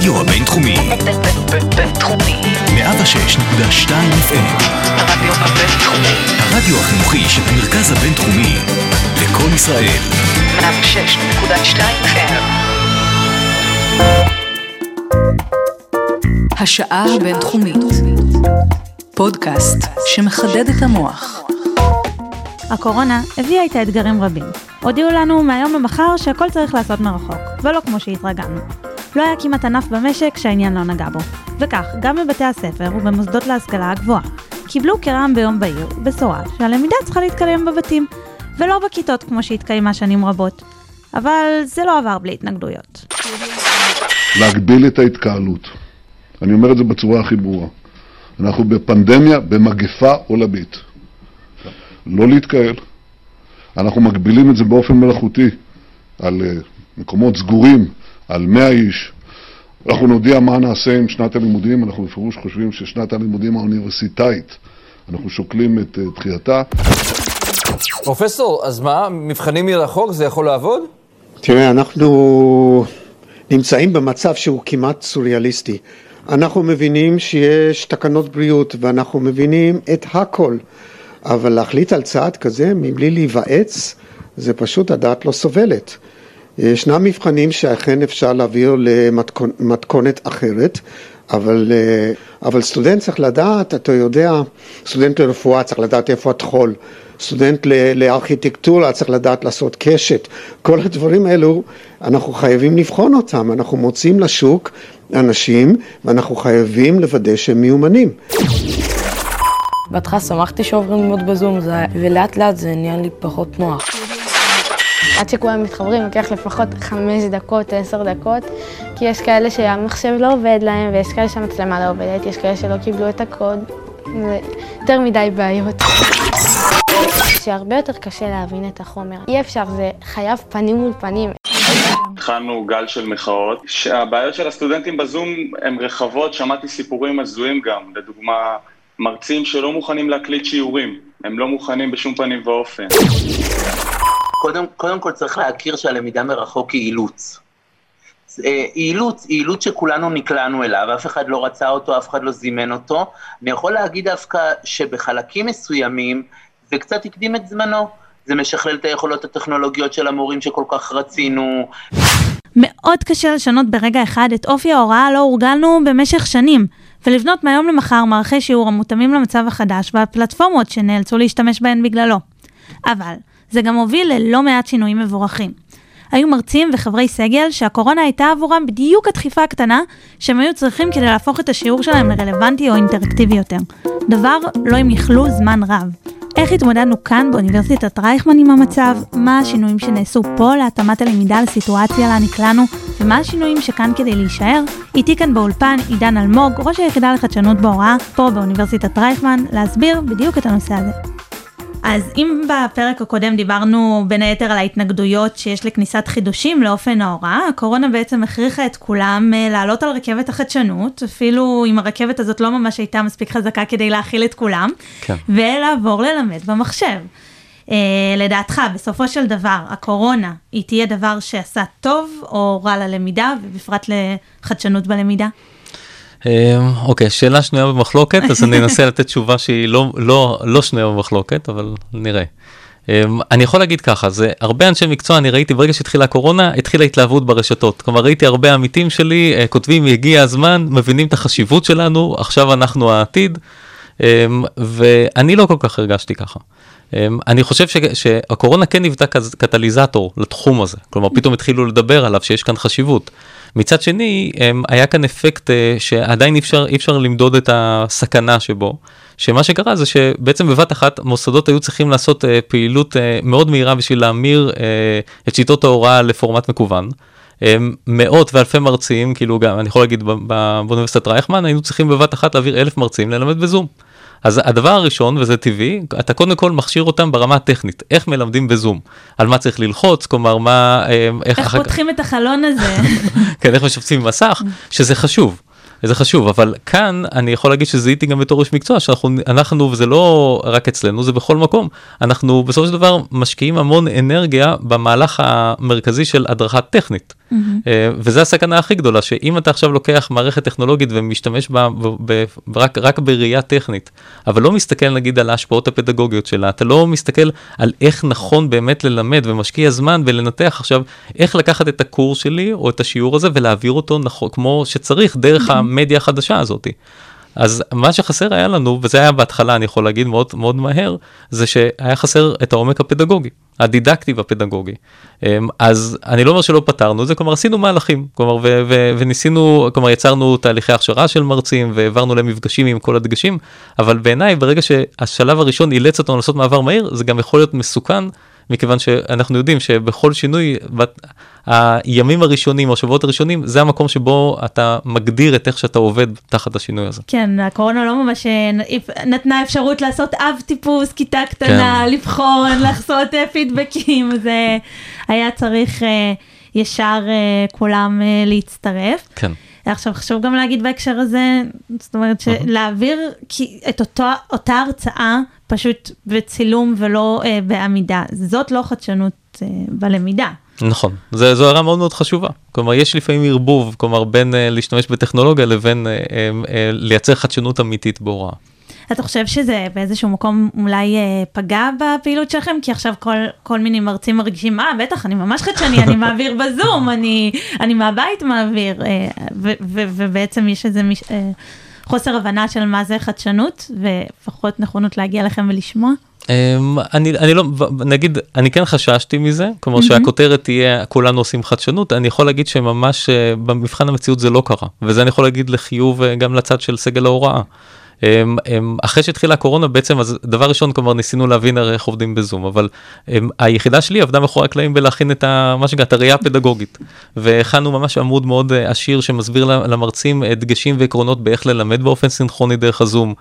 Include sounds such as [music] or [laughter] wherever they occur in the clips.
הרדיו הבינתחומי. בינתחומי. 106.2 FM. הרדיו הבינתחומי. הרדיו החינוכי של המרכז הבינתחומי. לקום ישראל. 106.2 FM. השעה הבינתחומית. פודקאסט שמחדד את המוח. הקורונה הביאה איתה אתגרים רבים. הודיעו לנו מהיום למחר שהכל צריך לעשות מרחוק, ולא כמו שהתרגלנו. לא היה כמעט ענף במשק שהעניין לא נגע בו. וכך, גם בבתי הספר ובמוסדות להשכלה הגבוהה, קיבלו כרעם ביום בהיר בשורה שהלמידה צריכה להתקיים בבתים, ולא בכיתות כמו שהתקיימה שנים רבות. אבל זה לא עבר בלי התנגדויות. להגביל את ההתקהלות. אני אומר את זה בצורה הכי ברורה. אנחנו בפנדמיה, במגפה עולמית. לא להתקהל. אנחנו מגבילים את זה באופן מלאכותי על uh, מקומות סגורים, על 100 איש. אנחנו נודיע מה נעשה עם שנת הלימודים, אנחנו בפירוש חושבים ששנת הלימודים האוניברסיטאית, אנחנו שוקלים את uh, דחייתה. פרופסור, אז מה, מבחנים מרחוק זה יכול לעבוד? תראה, אנחנו נמצאים במצב שהוא כמעט סוריאליסטי. אנחנו מבינים שיש תקנות בריאות ואנחנו מבינים את הכל, אבל להחליט על צעד כזה מבלי להיוועץ, זה פשוט הדעת לא סובלת. ישנם מבחנים שאכן אפשר להעביר למתכונת אחרת, אבל, אבל סטודנט צריך לדעת, אתה יודע, סטודנט לרפואה צריך לדעת איפה הטחול, סטודנט לארכיטקטורה צריך לדעת לעשות קשת, כל הדברים האלו אנחנו חייבים לבחון אותם, אנחנו מוצאים לשוק אנשים ואנחנו חייבים לוודא שהם מיומנים. בהתחלה שמחתי שעוברים ללמוד בזום. ולאט לאט זה נהיה לי פחות נוח. עד שכולם מתחברים לוקח לפחות חמש דקות, עשר דקות, כי יש כאלה שהמחשב לא עובד להם, ויש כאלה שהמצלמה לא עובדת, יש כאלה שלא קיבלו את הקוד, זה יותר מדי בעיות. שהרבה יותר קשה להבין את החומר. אי אפשר, זה חייב פנים מול פנים. התחלנו גל של מחאות, שהבעיות של הסטודנטים בזום הן רחבות, שמעתי סיפורים הזויים גם, לדוגמה, מרצים שלא מוכנים להקליט שיעורים, הם לא מוכנים בשום פנים ואופן. קודם, קודם כל צריך להכיר שהלמידה מרחוק היא אילוץ. היא אילוץ, היא אילוץ שכולנו נקלענו אליו, אף אחד לא רצה אותו, אף אחד לא זימן אותו. אני יכול להגיד דווקא שבחלקים מסוימים זה קצת הקדים את זמנו. זה משכלל את היכולות הטכנולוגיות של המורים שכל כך רצינו. מאוד קשה לשנות ברגע אחד את אופי ההוראה לא הורגלנו במשך שנים, ולבנות מהיום למחר מערכי שיעור המותאמים למצב החדש והפלטפורמות שנאלצו להשתמש בהן בגללו. אבל זה גם הוביל ללא מעט שינויים מבורכים. היו מרצים וחברי סגל שהקורונה הייתה עבורם בדיוק הדחיפה הקטנה שהם היו צריכים כדי להפוך את השיעור שלהם לרלוונטי או אינטראקטיבי יותר. דבר לא הם יכלו זמן רב. איך התמודדנו כאן באוניברסיטת רייכמן עם המצב, מה השינויים שנעשו פה להתאמת הלמידה לסיטואציה לה נקלענו, ומה השינויים שכאן כדי להישאר. איתי כאן באולפן עידן אלמוג, ראש היחידה לחדשנות בהוראה, פה באוניברסיטת רייכמן, להסביר בדיוק את הנושא הזה. אז אם בפרק הקודם דיברנו בין היתר על ההתנגדויות שיש לכניסת חידושים לאופן ההוראה, הקורונה בעצם הכריחה את כולם לעלות על רכבת החדשנות, אפילו אם הרכבת הזאת לא ממש הייתה מספיק חזקה כדי להכיל את כולם, כן. ולעבור ללמד במחשב. Uh, לדעתך, בסופו של דבר, הקורונה, היא תהיה דבר שעשה טוב או רע ללמידה, ובפרט לחדשנות בלמידה? אוקיי, שאלה שנויה במחלוקת, אז אני אנסה לתת תשובה שהיא לא, לא, לא שנויה במחלוקת, אבל נראה. אני יכול להגיד ככה, זה הרבה אנשי מקצוע, אני ראיתי ברגע שהתחילה הקורונה, התחילה התלהבות ברשתות. כלומר, ראיתי הרבה עמיתים שלי כותבים, הגיע הזמן, מבינים את החשיבות שלנו, עכשיו אנחנו העתיד, ואני לא כל כך הרגשתי ככה. אני חושב ש, שהקורונה כן היוותה קטליזטור לתחום הזה, כלומר פתאום התחילו לדבר עליו שיש כאן חשיבות. מצד שני, היה כאן אפקט אה, שעדיין אי אפשר, אי אפשר למדוד את הסכנה שבו, שמה שקרה זה שבעצם בבת אחת מוסדות היו צריכים לעשות אה, פעילות אה, מאוד מהירה בשביל להמיר את שיטות ההוראה לפורמט מקוון. מאות ואלפי מרצים, כאילו גם, אני יכול להגיד באוניברסיטת רייכמן, היינו צריכים בבת אחת להעביר אלף מרצים ללמד בזום. אז הדבר הראשון, וזה טבעי, אתה קודם כל מכשיר אותם ברמה הטכנית, איך מלמדים בזום, על מה צריך ללחוץ, כלומר מה, איך... איך פותחים את החלון הזה. [laughs] כן, איך משפצים מסך, שזה חשוב. זה חשוב, אבל כאן אני יכול להגיד שזיהיתי גם בתור איש מקצוע, שאנחנו, אנחנו, וזה לא רק אצלנו, זה בכל מקום, אנחנו בסופו של דבר משקיעים המון אנרגיה במהלך המרכזי של הדרכה טכנית. מהמם. אה, וזו הסכנה הכי גדולה, שאם אתה עכשיו לוקח מערכת טכנולוגית ומשתמש בה ב- ב- רק, רק בראייה טכנית, אבל לא מסתכל נגיד על ההשפעות הפדגוגיות שלה, אתה לא מסתכל על איך נכון באמת ללמד ומשקיע זמן ולנתח עכשיו איך לקחת את הקורס שלי או את השיעור הזה ולהעביר אותו נכון, כמו שצריך דרך המדיה החדשה הזאתי. אז מה שחסר היה לנו, וזה היה בהתחלה, אני יכול להגיד מאוד מאוד מהר, זה שהיה חסר את העומק הפדגוגי, הדידקטי והפדגוגי. אמ, אז אני לא אומר שלא פתרנו את זה, כלומר עשינו מהלכים, כלומר ו- ו- וניסינו, כלומר יצרנו תהליכי הכשרה של מרצים והעברנו להם מפגשים עם כל הדגשים, אבל בעיניי ברגע שהשלב הראשון אילץ אותנו לעשות מעבר מהיר, זה גם יכול להיות מסוכן. מכיוון שאנחנו יודעים שבכל שינוי, הימים הראשונים או השבועות הראשונים, זה המקום שבו אתה מגדיר את איך שאתה עובד תחת השינוי הזה. כן, הקורונה לא ממש אה, נתנה אפשרות לעשות אב טיפוס, כיתה קטנה, כן. לבחון, [laughs] לעשות אה, פידבקים, זה היה צריך אה, ישר כולם להצטרף. כן. עכשיו חשוב גם להגיד בהקשר הזה, זאת אומרת שלהעביר כי- את אותו, אותה הרצאה פשוט בצילום ולא אה, בעמידה, זאת לא חדשנות אה, בלמידה. נכון, זה, זו הערה מאוד מאוד חשובה. כלומר, יש לפעמים ערבוב, כלומר, בין uh, להשתמש בטכנולוגיה לבין uh, uh, uh, לייצר חדשנות אמיתית בהוראה. אתה חושב שזה באיזשהו מקום אולי אה, פגע בפעילות שלכם? כי עכשיו כל, כל מיני מרצים מרגישים, מה, בטח, אני ממש חדשני, אני מעביר בזום, אני, אני מהבית מעביר, אה, ובעצם יש איזה מש, אה, חוסר הבנה של מה זה חדשנות, ופחות נכונות להגיע לכם ולשמוע. Um, אני, אני לא, נגיד, אני כן חששתי מזה, כלומר מהמם. שהכותרת תהיה כולנו עושים חדשנות, אני יכול להגיד שממש uh, במבחן המציאות זה לא קרה, וזה אני יכול להגיד לחיוב uh, גם לצד של סגל ההוראה. Um, um, אחרי שהתחילה הקורונה בעצם אז דבר ראשון כלומר ניסינו להבין הרי איך עובדים בזום אבל um, היחידה שלי עבדה מאחורי הקלעים בלהכין את ה, מה שנקרא את הראייה הפדגוגית והכנו ממש עמוד מאוד uh, עשיר שמסביר למרצים uh, דגשים ועקרונות באיך ללמד באופן סינכרוני דרך הזום.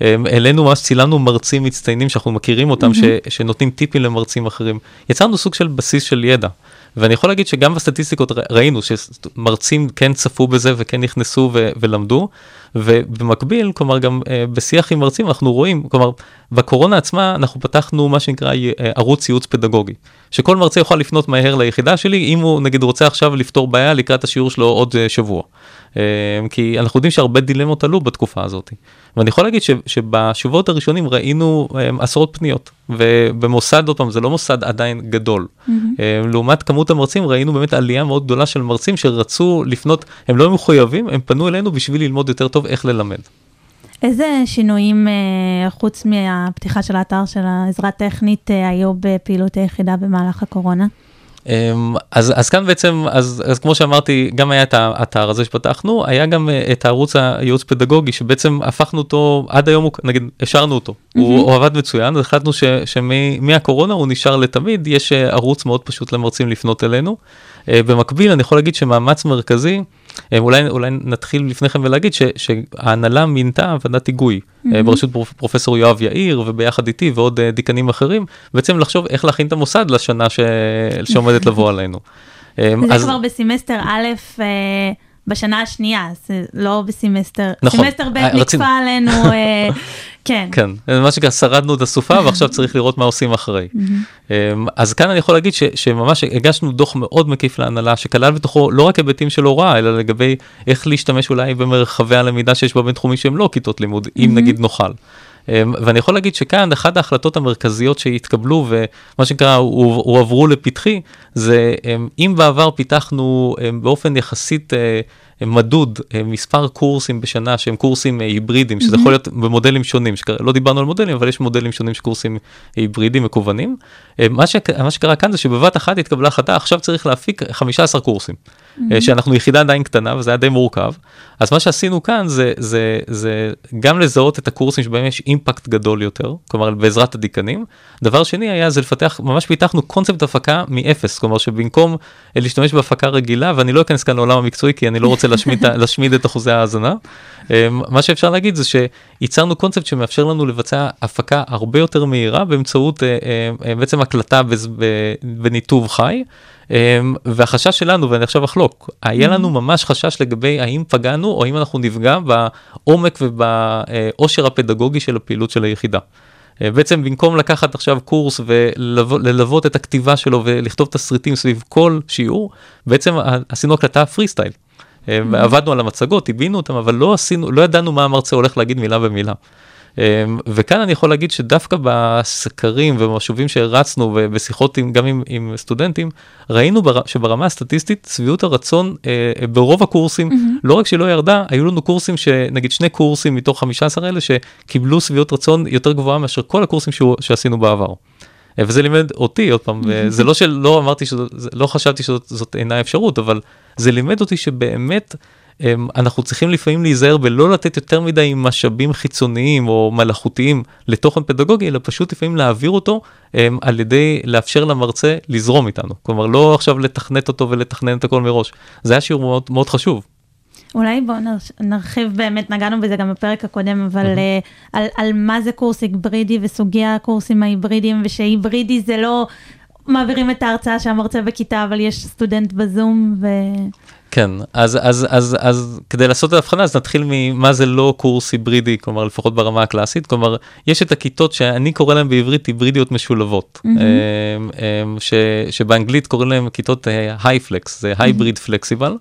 העלינו ממש צילמנו מרצים מצטיינים שאנחנו מכירים אותם ש, שנותנים טיפים למרצים אחרים יצרנו סוג של בסיס של ידע. ואני יכול להגיד שגם בסטטיסטיקות ראינו שמרצים כן צפו בזה וכן נכנסו ו- ולמדו, ובמקביל, כלומר גם uh, בשיח עם מרצים אנחנו רואים, כלומר בקורונה עצמה אנחנו פתחנו מה שנקרא uh, ערוץ ייעוץ פדגוגי, שכל מרצה יוכל לפנות מהר ליחידה שלי אם הוא נגיד רוצה עכשיו לפתור בעיה לקראת השיעור שלו עוד uh, שבוע. Uh, כי אנחנו יודעים שהרבה דילמות עלו בתקופה הזאת. ואני יכול להגיד ש, שבשבועות הראשונים ראינו um, עשרות פניות, ובמוסד, עוד פעם, זה לא מוסד עדיין גדול. מהמם. אה, לעומת כמות המרצים ראינו באמת עלייה מאוד גדולה של מרצים שרצו לפנות, הם לא מחויבים, הם פנו אלינו בשביל ללמוד יותר טוב איך ללמד. איזה שינויים, אה, חוץ מהפתיחה של האתר של העזרה הטכנית, אה, היו בפעילות היחידה במהלך הקורונה? אמ, אז, אז כאן בעצם, אז, אז כמו שאמרתי, גם היה את האתר הזה שפתחנו, היה גם אה, את הערוץ הייעוץ פדגוגי, שבעצם הפכנו אותו, עד היום, הוא, נגיד, השארנו אותו. הוא, הוא עבד מצוין, אז החלטנו ש- שמהקורונה הוא נשאר לתמיד, יש אה, ערוץ מאוד פשוט למרצים לפנות אלינו. אה, במקביל, אני יכול להגיד שמאמץ מרכזי, אולי, אולי נתחיל לפני כן ולהגיד ש, שההנהלה מינתה ועדת היגוי, אה, מהמם. בראשות פרופ- פרופסור יואב יאיר וביחד איתי ועוד אה, דיקנים אחרים, בעצם לחשוב איך להכין את המוסד לשנה ש... שעומדת לבוא [laughs] עלינו. אה, זה כבר בסמסטר א', אה, בשנה השנייה, זה לא בסמסטר, נכון. סמסטר ב' אה, רצינו- נכפה עלינו, אה, [laughs] כן. כן, מה שנקרא שרדנו את הסופה [laughs] ועכשיו צריך לראות מה עושים אחרי. אמ, אז כאן אני יכול להגיד ש, שממש הגשנו דוח מאוד מקיף להנהלה שכלל בתוכו לא רק היבטים של הוראה אלא לגבי איך להשתמש אולי במרחבי הלמידה שיש בבינתחומי שהם לא כיתות לימוד אם. נגיד נוכל. אמ, ואני יכול להגיד שכאן אחת ההחלטות המרכזיות שהתקבלו ומה שנקרא הו- הועברו לפתחי זה אמ, אם בעבר פיתחנו אמ, באופן יחסית אה, מדוד אה, מספר קורסים בשנה שהם קורסים אה, היברידיים שזה. יכול להיות במודלים שונים שלא דיברנו על מודלים אבל יש מודלים שונים של קורסים היברידיים מקוונים. מה, ש... מה שקרה כאן זה שבבת אחת התקבלה החלטה עכשיו צריך להפיק 15 קורסים. אה, שאנחנו יחידה עדיין קטנה וזה היה די מורכב. אז מה שעשינו כאן זה, זה, זה גם לזהות את הקורסים שבהם יש אימפקט גדול יותר, כלומר בעזרת הדיקנים. דבר שני היה זה לפתח, ממש פיתחנו קונספט הפקה מאפס, כלומר שבמקום אה, להשתמש בהפקה רגילה, ואני לא אכנס כאן לעולם המקצועי כי אני לא רוצה להשמיד, [laughs] להשמיד את אחוזי ההאזנה. אה, מה שאפשר להגיד זה שייצרנו קונספט שמאפשר לנו לבצע הפקה הרבה יותר מהירה באמצעות בעצם הקלטה בניתוב חי. Um, והחשש שלנו, ואני עכשיו אחלוק, היה לנו ממש חשש לגבי האם פגענו או האם אנחנו נפגע בעומק ובעושר הפדגוגי של הפעילות של היחידה. אה, בעצם במקום לקחת עכשיו קורס וללוות את הכתיבה שלו ולכתוב תסריטים סביב כל שיעור, בעצם עשינו הקלטה פרי סטייל. עבדנו על המצגות, עיבינו אותם, אבל לא עשינו, לא ידענו מה המרצה הולך להגיד מילה במילה. אמ, וכאן אני יכול להגיד שדווקא בסקרים ובמשובים שהרצנו ובשיחות עם, גם עם, עם סטודנטים, ראינו בר, שברמה הסטטיסטית שביעות הרצון אה, ברוב הקורסים, mm-hmm. לא רק שלא ירדה, היו לנו קורסים, שנגיד שני קורסים מתוך 15 האלה שקיבלו שביעות רצון יותר גבוהה מאשר כל הקורסים ש, שעשינו בעבר. אה, וזה לימד אותי עוד פעם, זה לא שלא אמרתי, שזאת, לא חשבתי שזאת אינה אפשרות, אבל זה לימד אותי שבאמת אמ, אנחנו צריכים לפעמים להיזהר בלא לתת יותר מדי משאבים חיצוניים או מלאכותיים לתוכן פדגוגי, אלא פשוט לפעמים להעביר אותו אמ, על ידי לאפשר למרצה לזרום איתנו. כלומר, לא עכשיו לתכנת אותו ולתכנן את הכל מראש. זה היה שיעור מאוד, מאוד חשוב. אולי בואו נרחיב באמת, נגענו בזה גם בפרק הקודם, אבל mm-hmm. על, על מה זה קורס היברידי וסוגי הקורסים ההיברידיים, ושהיברידי זה לא מעבירים את ההרצאה שהמרצה בכיתה, אבל יש סטודנט בזום ו... כן, אז, אז, אז, אז כדי לעשות את ההבחנה, אז נתחיל ממה זה לא קורס היברידי, כלומר לפחות ברמה הקלאסית, כלומר יש את הכיתות שאני קורא להן בעברית היברידיות משולבות, mm-hmm. ש, שבאנגלית קוראים להן כיתות HyFlex, זה hybrid flexible.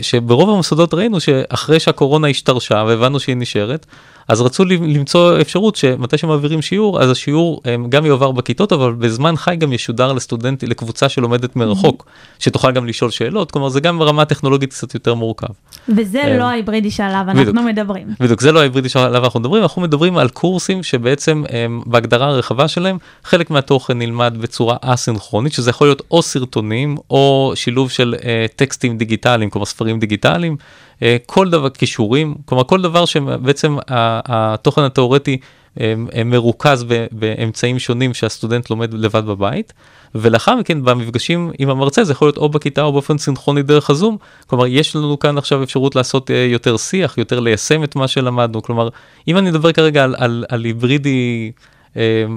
שברוב המוסדות ראינו שאחרי שהקורונה השתרשה והבנו שהיא נשארת, אז רצו למצוא אפשרות שמתי שמעבירים שיעור, אז השיעור גם יועבר בכיתות, אבל בזמן חי גם ישודר לסטודנט, לקבוצה שלומדת מרחוק, mm-hmm. שתוכל גם לשאול שאלות, כלומר זה גם ברמה הטכנולוגית קצת יותר מורכב. וזה לא ההיברידי שעליו אנחנו מדברים. בדיוק, זה לא ההיברידי שעליו אנחנו מדברים, אנחנו מדברים על קורסים שבעצם בהגדרה הרחבה שלהם, חלק מהתוכן נלמד בצורה אסינכרונית, שזה יכול להיות או סרטונים, או שילוב של אה, טקסטים דיגיטליים, כלומר ספרים דיגיטליים. אה, כל דבר, כישורים, כלומר כל דבר שבעצם התוכן התיאורטי אה, אה, מרוכז באמצעים שונים שהסטודנט לומד לבד בבית, ולאחר מכן במפגשים עם המרצה זה יכול להיות או בכיתה או באופן סינכרוני דרך הזום, כלומר יש לנו כאן עכשיו אפשרות לעשות יותר שיח, יותר ליישם את מה שלמדנו, כלומר אם אני אדבר כרגע על, על, על היברידי,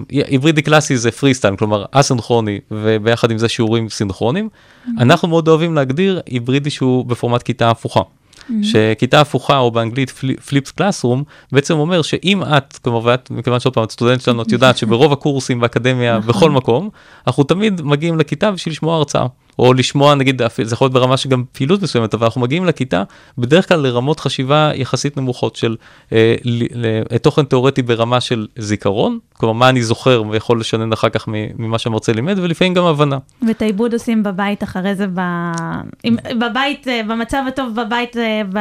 היברידי קלאסי זה פרי סטייל, כלומר אסינכרוני וביחד עם זה שיעורים סינכרונים, mm-hmm. אנחנו מאוד אוהבים להגדיר היברידי שהוא בפורמט כיתה הפוכה. Mm-hmm. שכיתה הפוכה או באנגלית flipped classroom בעצם אומר שאם את כלומר ואת מכיוון שעוד פעם את סטודנט שלנו את יודעת [laughs] שברוב הקורסים באקדמיה. בכל מקום אנחנו תמיד מגיעים לכיתה בשביל לשמוע הרצאה. או לשמוע נגיד זה יכול להיות ברמה שגם פעילות מסוימת אבל אנחנו מגיעים לכיתה בדרך כלל לרמות חשיבה יחסית נמוכות של אה, ל, תוכן תיאורטי ברמה של זיכרון כלומר מה אני זוכר ויכול לשנן אחר כך ממה שהמרצה לימד ולפעמים גם הבנה. ואת העיבוד עושים בבית אחרי זה ב... בבית אה, במצב הטוב בבית אה, ב...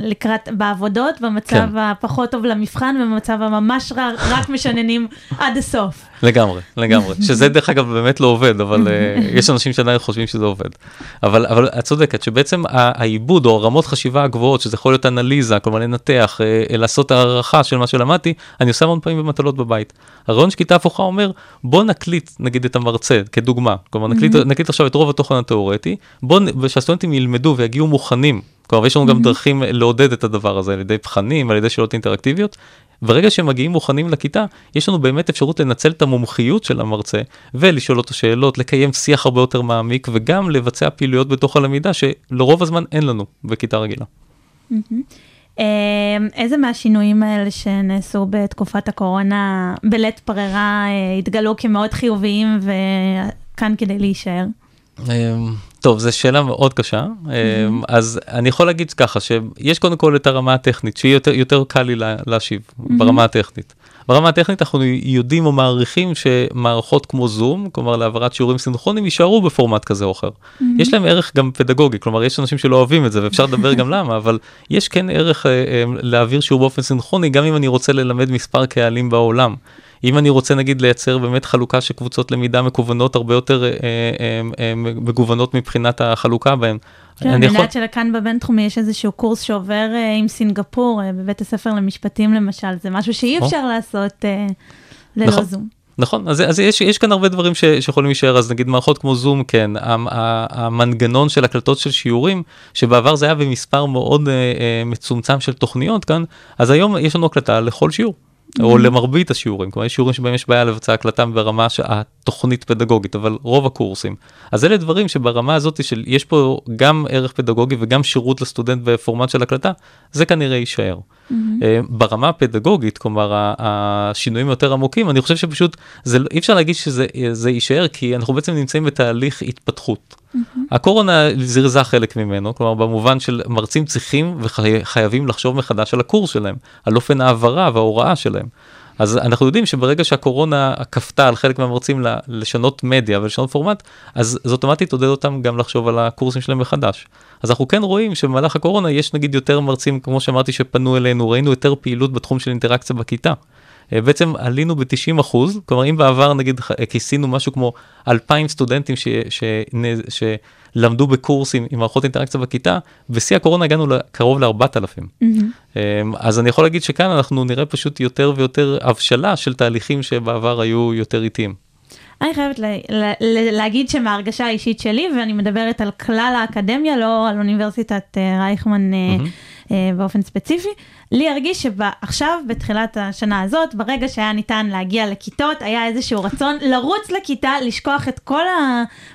לקראת בעבודות במצב כן. הפחות טוב למבחן ובמצב הממש רע רק משננים עד הסוף. לגמרי לגמרי שזה דרך אגב באמת לא עובד אבל [laughs] יש אנשים שעדיין חושבים שזה עובד. אבל, אבל את צודקת שבעצם העיבוד או רמות חשיבה הגבוהות, שזה יכול להיות אנליזה, כלומר לנתח, אה, לעשות הערכה של מה שלמדתי, אני עושה המון פעמים במטלות בבית. הרעיון של כיתה הפוכה אומר, בוא נקליט נגיד את המרצה כדוגמה, כלומר נקליט, mm-hmm. נקליט עכשיו את רוב התוכן התיאורטי, בוא, שהסטודנטים ילמדו ויגיעו מוכנים כלומר, יש לנו גם דרכים לעודד את הדבר הזה על ידי בחנים, על ידי שאלות אינטראקטיביות. ברגע שהם מגיעים מוכנים לכיתה, יש לנו באמת אפשרות לנצל את המומחיות של המרצה ולשאול אותו שאלות, לקיים שיח הרבה יותר מעמיק וגם לבצע פעילויות בתוך הלמידה שלרוב הזמן אין לנו בכיתה רגילה. אמ, איזה מהשינויים האלה שנעשו בתקופת הקורונה בלית ברירה אה, התגלו כמאוד חיוביים וכאן כדי להישאר? טוב, זו שאלה מאוד קשה, mm-hmm. אז אני יכול להגיד ככה, שיש קודם כל את הרמה הטכנית, שהיא יותר, יותר קל לי להשיב, mm-hmm. ברמה הטכנית. ברמה הטכנית אנחנו יודעים או מעריכים שמערכות כמו זום, כלומר להעברת שיעורים סינכרונים, יישארו בפורמט כזה או אחר. Mm-hmm. יש להם ערך גם פדגוגי, כלומר יש אנשים שלא אוהבים את זה ואפשר לדבר גם למה, אבל יש כן ערך אה, אה, להעביר שיעור באופן סינכרוני, גם אם אני רוצה ללמד מספר קהלים בעולם. אם אני רוצה נגיד לייצר באמת חלוקה של קבוצות למידה מקוונות הרבה יותר אה, אה, אה, מגוונות מבחינת החלוקה בהן. כן, אני יודעת יכול... שלכאן בבינתחומי יש איזשהו קורס שעובר אה, עם סינגפור, אה, בבית הספר למשפטים למשל, זה משהו שאי נכון. אפשר לעשות אה, ללא נכון. זום. נכון, אז, אז יש, יש כאן הרבה דברים ש, שיכולים להישאר, אז נגיד מערכות כמו זום, כן, המנגנון של הקלטות של שיעורים, שבעבר זה היה במספר מאוד אה, אה, מצומצם של תוכניות כאן, אז היום יש לנו הקלטה לכל שיעור. או למרבית השיעורים, כלומר יש שיעורים שבהם יש בעיה לבצע הקלטה ברמה התוכנית פדגוגית, אבל רוב הקורסים. אז אלה דברים שברמה הזאת של יש פה גם ערך פדגוגי וגם שירות לסטודנט בפורמט של הקלטה, זה כנראה יישאר. אה, ברמה הפדגוגית, כלומר השינויים יותר עמוקים, אני חושב שפשוט זה, לא- אי אפשר להגיד שזה זה יישאר, כי אנחנו בעצם נמצאים בתהליך התפתחות. הקורונה זירזה חלק ממנו, כלומר במובן של מרצים צריכים וחייבים לחשוב מחדש על הקורס שלהם, על אופן ההעברה וההוראה שלהם. אז אנחנו יודעים שברגע שהקורונה כפתה על חלק מהמרצים לשנות מדיה ולשנות פורמט, אז זה אוטומטית עודד אותם גם לחשוב על הקורסים שלהם מחדש. אז אנחנו כן רואים שבמהלך הקורונה יש נגיד יותר מרצים, כמו שאמרתי, שפנו אלינו, ראינו יותר פעילות בתחום של אינטראקציה בכיתה. אה, בעצם עלינו ב-90 אחוז, כלומר אם בעבר נגיד ח- כיסינו משהו כמו 2,000 סטודנטים ש, ש, ש, שלמדו בקורסים עם מערכות אינטראקציה בכיתה, בשיא הקורונה הגענו לקרוב ל-4,000. אז אני יכול להגיד שכאן אנחנו נראה פשוט יותר ויותר הבשלה של תהליכים שבעבר היו יותר איטיים. אני חייבת ל- ל- ל- להגיד שמההרגשה האישית שלי, ואני מדברת על כלל האקדמיה, לא על אוניברסיטת אה, רייכמן אה, אה, באופן ספציפי, לי הרגיש שעכשיו, בתחילת השנה הזאת, ברגע שהיה ניתן להגיע לכיתות, היה איזשהו רצון לרוץ לכיתה, לשכוח את כל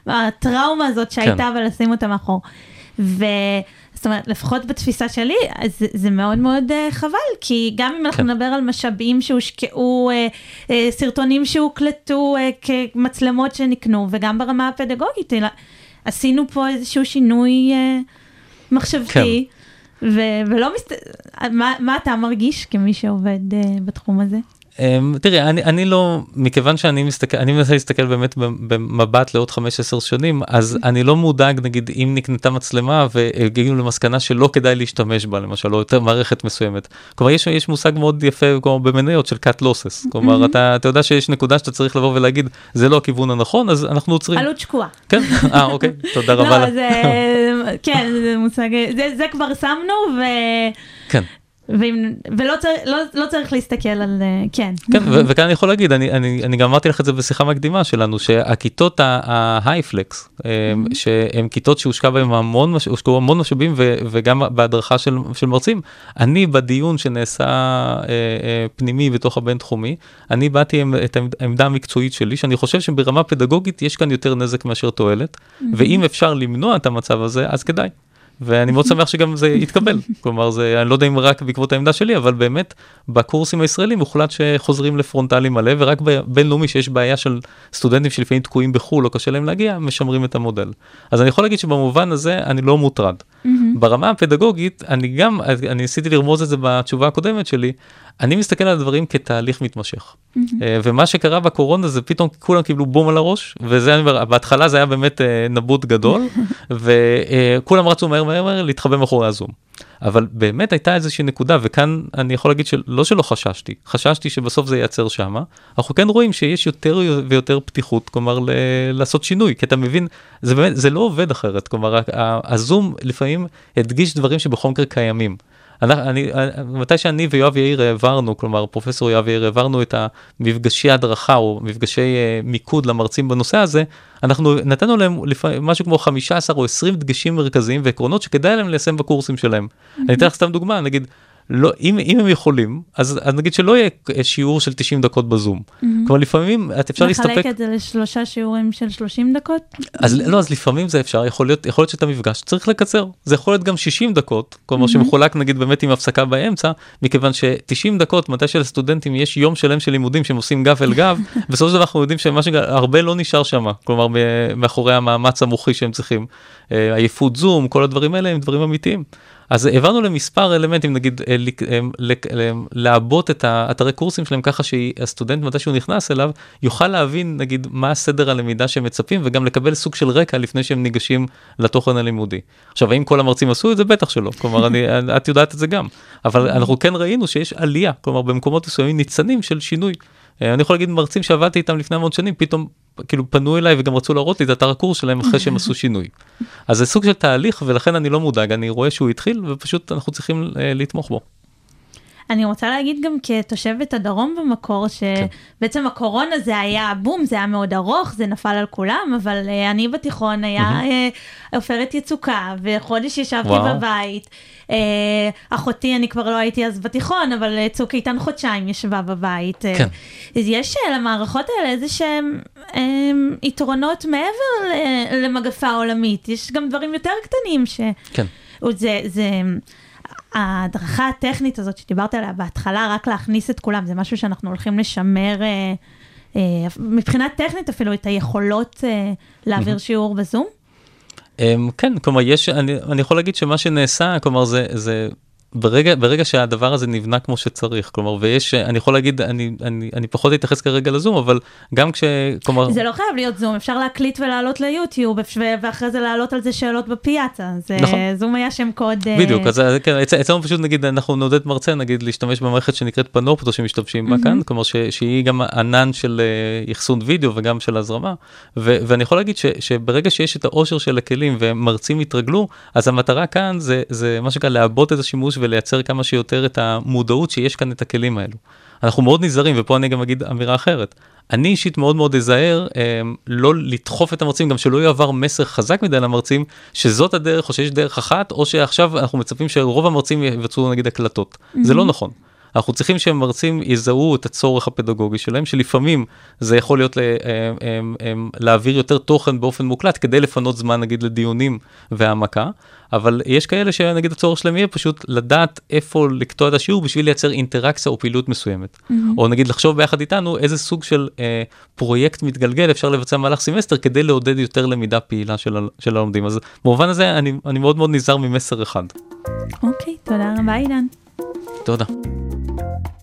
הטראומה הזאת שהייתה ולשים אותה מאחור. ו... זאת אומרת, לפחות בתפיסה שלי, אז זה, זה מאוד מאוד uh, חבל, כי גם אם אנחנו נדבר על משאבים שהושקעו, uh, uh, סרטונים שהוקלטו uh, כמצלמות שנקנו, וגם ברמה הפדגוגית, אלא עשינו פה איזשהו שינוי uh, מחשבתי, ו- ולא מסת... מה, מה אתה מרגיש כמי שעובד uh, בתחום הזה? Um, תראי, אני, אני לא, מכיוון שאני מסתכל, אני מנסה להסתכל באמת במבט לעוד 15 שנים, אז [laughs] אני לא מודאג, נגיד, אם נקנתה מצלמה והגיעו למסקנה שלא כדאי להשתמש בה, למשל, או יותר מערכת מסוימת. כלומר, יש, יש מושג מאוד יפה, כמו במניות של cut losses. כלומר, אתה, אתה יודע שיש נקודה שאתה צריך לבוא ולהגיד, זה לא הכיוון הנכון, אז אנחנו עוצרים. עלות שקועה. [laughs] כן, אה, אוקיי, [laughs] תודה רבה. לא, זה, כן, זה מושג, זה, זה כבר שמנו, ו... כן. ואם, ולא צריך, לא, לא צריך להסתכל על, אה, כן. כן, ו- וכאן אני יכול להגיד, אני, אני, אני גם אמרתי לך את זה בשיחה מקדימה שלנו, שהכיתות ההייפלקס, שהן כיתות שהושקע בהן המון, מש- הושקעו המון משאבים ו- וגם בהדרכה של, של מרצים, אני בדיון שנעשה אה, אה, פנימי בתוך הבינתחומי, אני באתי עם את העמד- העמדה המקצועית שלי, שאני חושב שברמה פדגוגית יש כאן יותר נזק מאשר תועלת, ואם אפשר למנוע את המצב הזה, אז כדאי. ואני מאוד שמח שגם זה יתקבל. כלומר, זה, אני לא יודע אם רק בעקבות העמדה שלי, אבל באמת, בקורסים הישראלים הוחלט שחוזרים לפרונטלי מלא, ורק בבינלאומי שיש בעיה של סטודנטים שלפעמים תקועים בחו"ל או קשה להם להגיע, משמרים את המודל. אז אני יכול להגיד שבמובן הזה אני לא מוטרד. ברמה הפדגוגית, אני גם, אני ניסיתי לרמוז את זה בתשובה הקודמת שלי, אני מסתכל על הדברים כתהליך מתמשך. אה, ומה שקרה בקורונה זה פתאום כולם קיבלו בום על הראש, וזה אני אומר, בהתחלה זה היה באמת אה, נבוט גדול, [laughs] וכולם רצו מהר מהר מהר להתחבא מאחורי הזום. אבל באמת הייתה איזושהי נקודה, וכאן אני יכול להגיד שלא שלא חששתי, חששתי שבסוף זה ייעצר שמה, אנחנו כן רואים שיש יותר ויותר פתיחות, כלומר ל- לעשות שינוי, כי אתה מבין, זה באמת, זה לא עובד אחרת, כלומר הזום לפעמים הדגיש דברים שבכל מקרה קיימים. אני, מתי שאני ויואב יאיר העברנו, כלומר פרופסור יואב יאיר העברנו את המפגשי הדרכה או מפגשי uh, מיקוד למרצים בנושא הזה, אנחנו נתנו להם לפעמים משהו כמו 15 או 20 דגשים מרכזיים ועקרונות שכדאי להם ליישם בקורסים שלהם. אני אתן לך סתם דוגמה, נגיד, לא, אם, אם הם יכולים, אז, אז נגיד שלא יהיה שיעור של 90 דקות בזום. Mm-hmm. כלומר לפעמים את אפשר להסתפק... לחלק את זה לשלושה שיעורים של 30 דקות? אז לא, אז לפעמים זה אפשר, יכול להיות, יכול להיות שאת המפגש צריך לקצר. זה יכול להיות גם 60 דקות, כלומר mm-hmm. שמחולק נגיד באמת עם הפסקה באמצע, מכיוון ש-90 דקות, מתי שלסטודנטים יש יום שלם של לימודים שהם עושים גב אל גב, [laughs] בסופו של דבר אנחנו יודעים שמה שהרבה לא נשאר שם, כלומר מאחורי המאמץ המוחי שהם צריכים. עייפות זום, כל הדברים האלה הם דברים אמיתיים. אז העברנו למספר אלמנטים, נגיד לעבות את האתרי קורסים שלהם ככה שהסטודנט מתי שהוא נכנס אליו יוכל להבין נגיד מה הסדר הלמידה שהם מצפים וגם לקבל סוג של רקע לפני שהם ניגשים לתוכן הלימודי. עכשיו האם כל המרצים עשו את זה? בטח שלא, כלומר אני, [laughs] את יודעת את זה גם, אבל אנחנו כן ראינו שיש עלייה, כלומר במקומות מסוימים ניצנים של שינוי. אני יכול להגיד מרצים שעבדתי איתם לפני המון שנים פתאום כאילו פנו אליי וגם רצו להראות לי את אתר הקורס שלהם אחרי שהם עשו שינוי. אז זה סוג של תהליך ולכן אני לא מודאג אני רואה שהוא התחיל ופשוט אנחנו צריכים uh, לתמוך בו. אני רוצה להגיד גם כתושבת הדרום במקור, שבעצם הקורונה זה היה בום, זה היה מאוד ארוך, זה נפל על כולם, אבל אה, אני בתיכון היה אה, עופרת יצוקה, וחודש ישבתי וואו. בבית. אה, אחותי, אני כבר לא הייתי אז בתיכון, אבל אה, צוק איתן חודשיים ישבה בבית. כן. אז יש אה, למערכות האלה איזה שהם אה, יתרונות מעבר ל- למגפה עולמית, יש גם דברים יותר קטנים ש... כן. זה, זה, ההדרכה הטכנית הזאת שדיברת עליה בהתחלה, רק להכניס את כולם, זה משהו שאנחנו הולכים לשמר אה, אה, מבחינה טכנית אפילו את היכולות אה, להעביר מהמם. שיעור בזום. אמ, כן, כלומר, יש, אני, אני יכול להגיד שמה שנעשה, כלומר, זה, זה ברגע, ברגע שהדבר הזה נבנה כמו שצריך, כלומר, ויש, אני יכול להגיד, אני, אני, אני פחות אתייחס כרגע לזום, אבל גם כש... כלומר... זה לא חייב להיות זום, אפשר להקליט ולעלות ליוטיוב, ואחרי זה להעלות על זה שאלות בפיאצה. זה, נכון. זום היה שם קוד... אה, בדיוק, אז כן, אצ- אצלנו פשוט נגיד אנחנו נעודד מרצה נגיד להשתמש במערכת שנקראת פנופטו שמשתמשים בה. כאן, כלומר ש- שהיא גם ענן של אה, אחסון וידאו וגם של הזרמה, ו- ואני יכול להגיד ש- שברגע שיש את העושר של הכלים ומרצים יתרגלו, אז המטרה כאן זה, זה מה שנקרא לעבות את השימוש ולייצר כמה שיותר את המודעות שיש כאן את הכלים האלו. אנחנו מאוד נזהרים, ופה אני גם אגיד אמירה אחרת. אני אישית מאוד מאוד אזהר אה, לא לדחוף את המרצים, גם שלא יועבר מסר חזק מדי למרצים, שזאת הדרך או שיש דרך אחת, או שעכשיו אנחנו מצפים שרוב המרצים יבצעו נגיד הקלטות. זה לא. נכון. אנחנו צריכים שמרצים יזהו את הצורך הפדגוגי שלהם, שלפעמים זה יכול להיות ל, אה, אה, אה, להעביר יותר תוכן באופן מוקלט, כדי לפנות זמן נגיד לדיונים והעמקה, אבל יש כאלה שנגיד הצורך שלהם יהיה פשוט לדעת איפה לקטוע את השיעור בשביל לייצר אינטראקציה או פעילות מסוימת. מהמם. או נגיד לחשוב ביחד איתנו איזה סוג של אה, פרויקט מתגלגל אפשר לבצע במהלך סמסטר כדי לעודד יותר למידה פעילה של, של הלומדים. אז במובן הזה אני, אני מאוד מאוד נזהר ממסר אחד. אוקיי, תודה רבה עידן. תודה.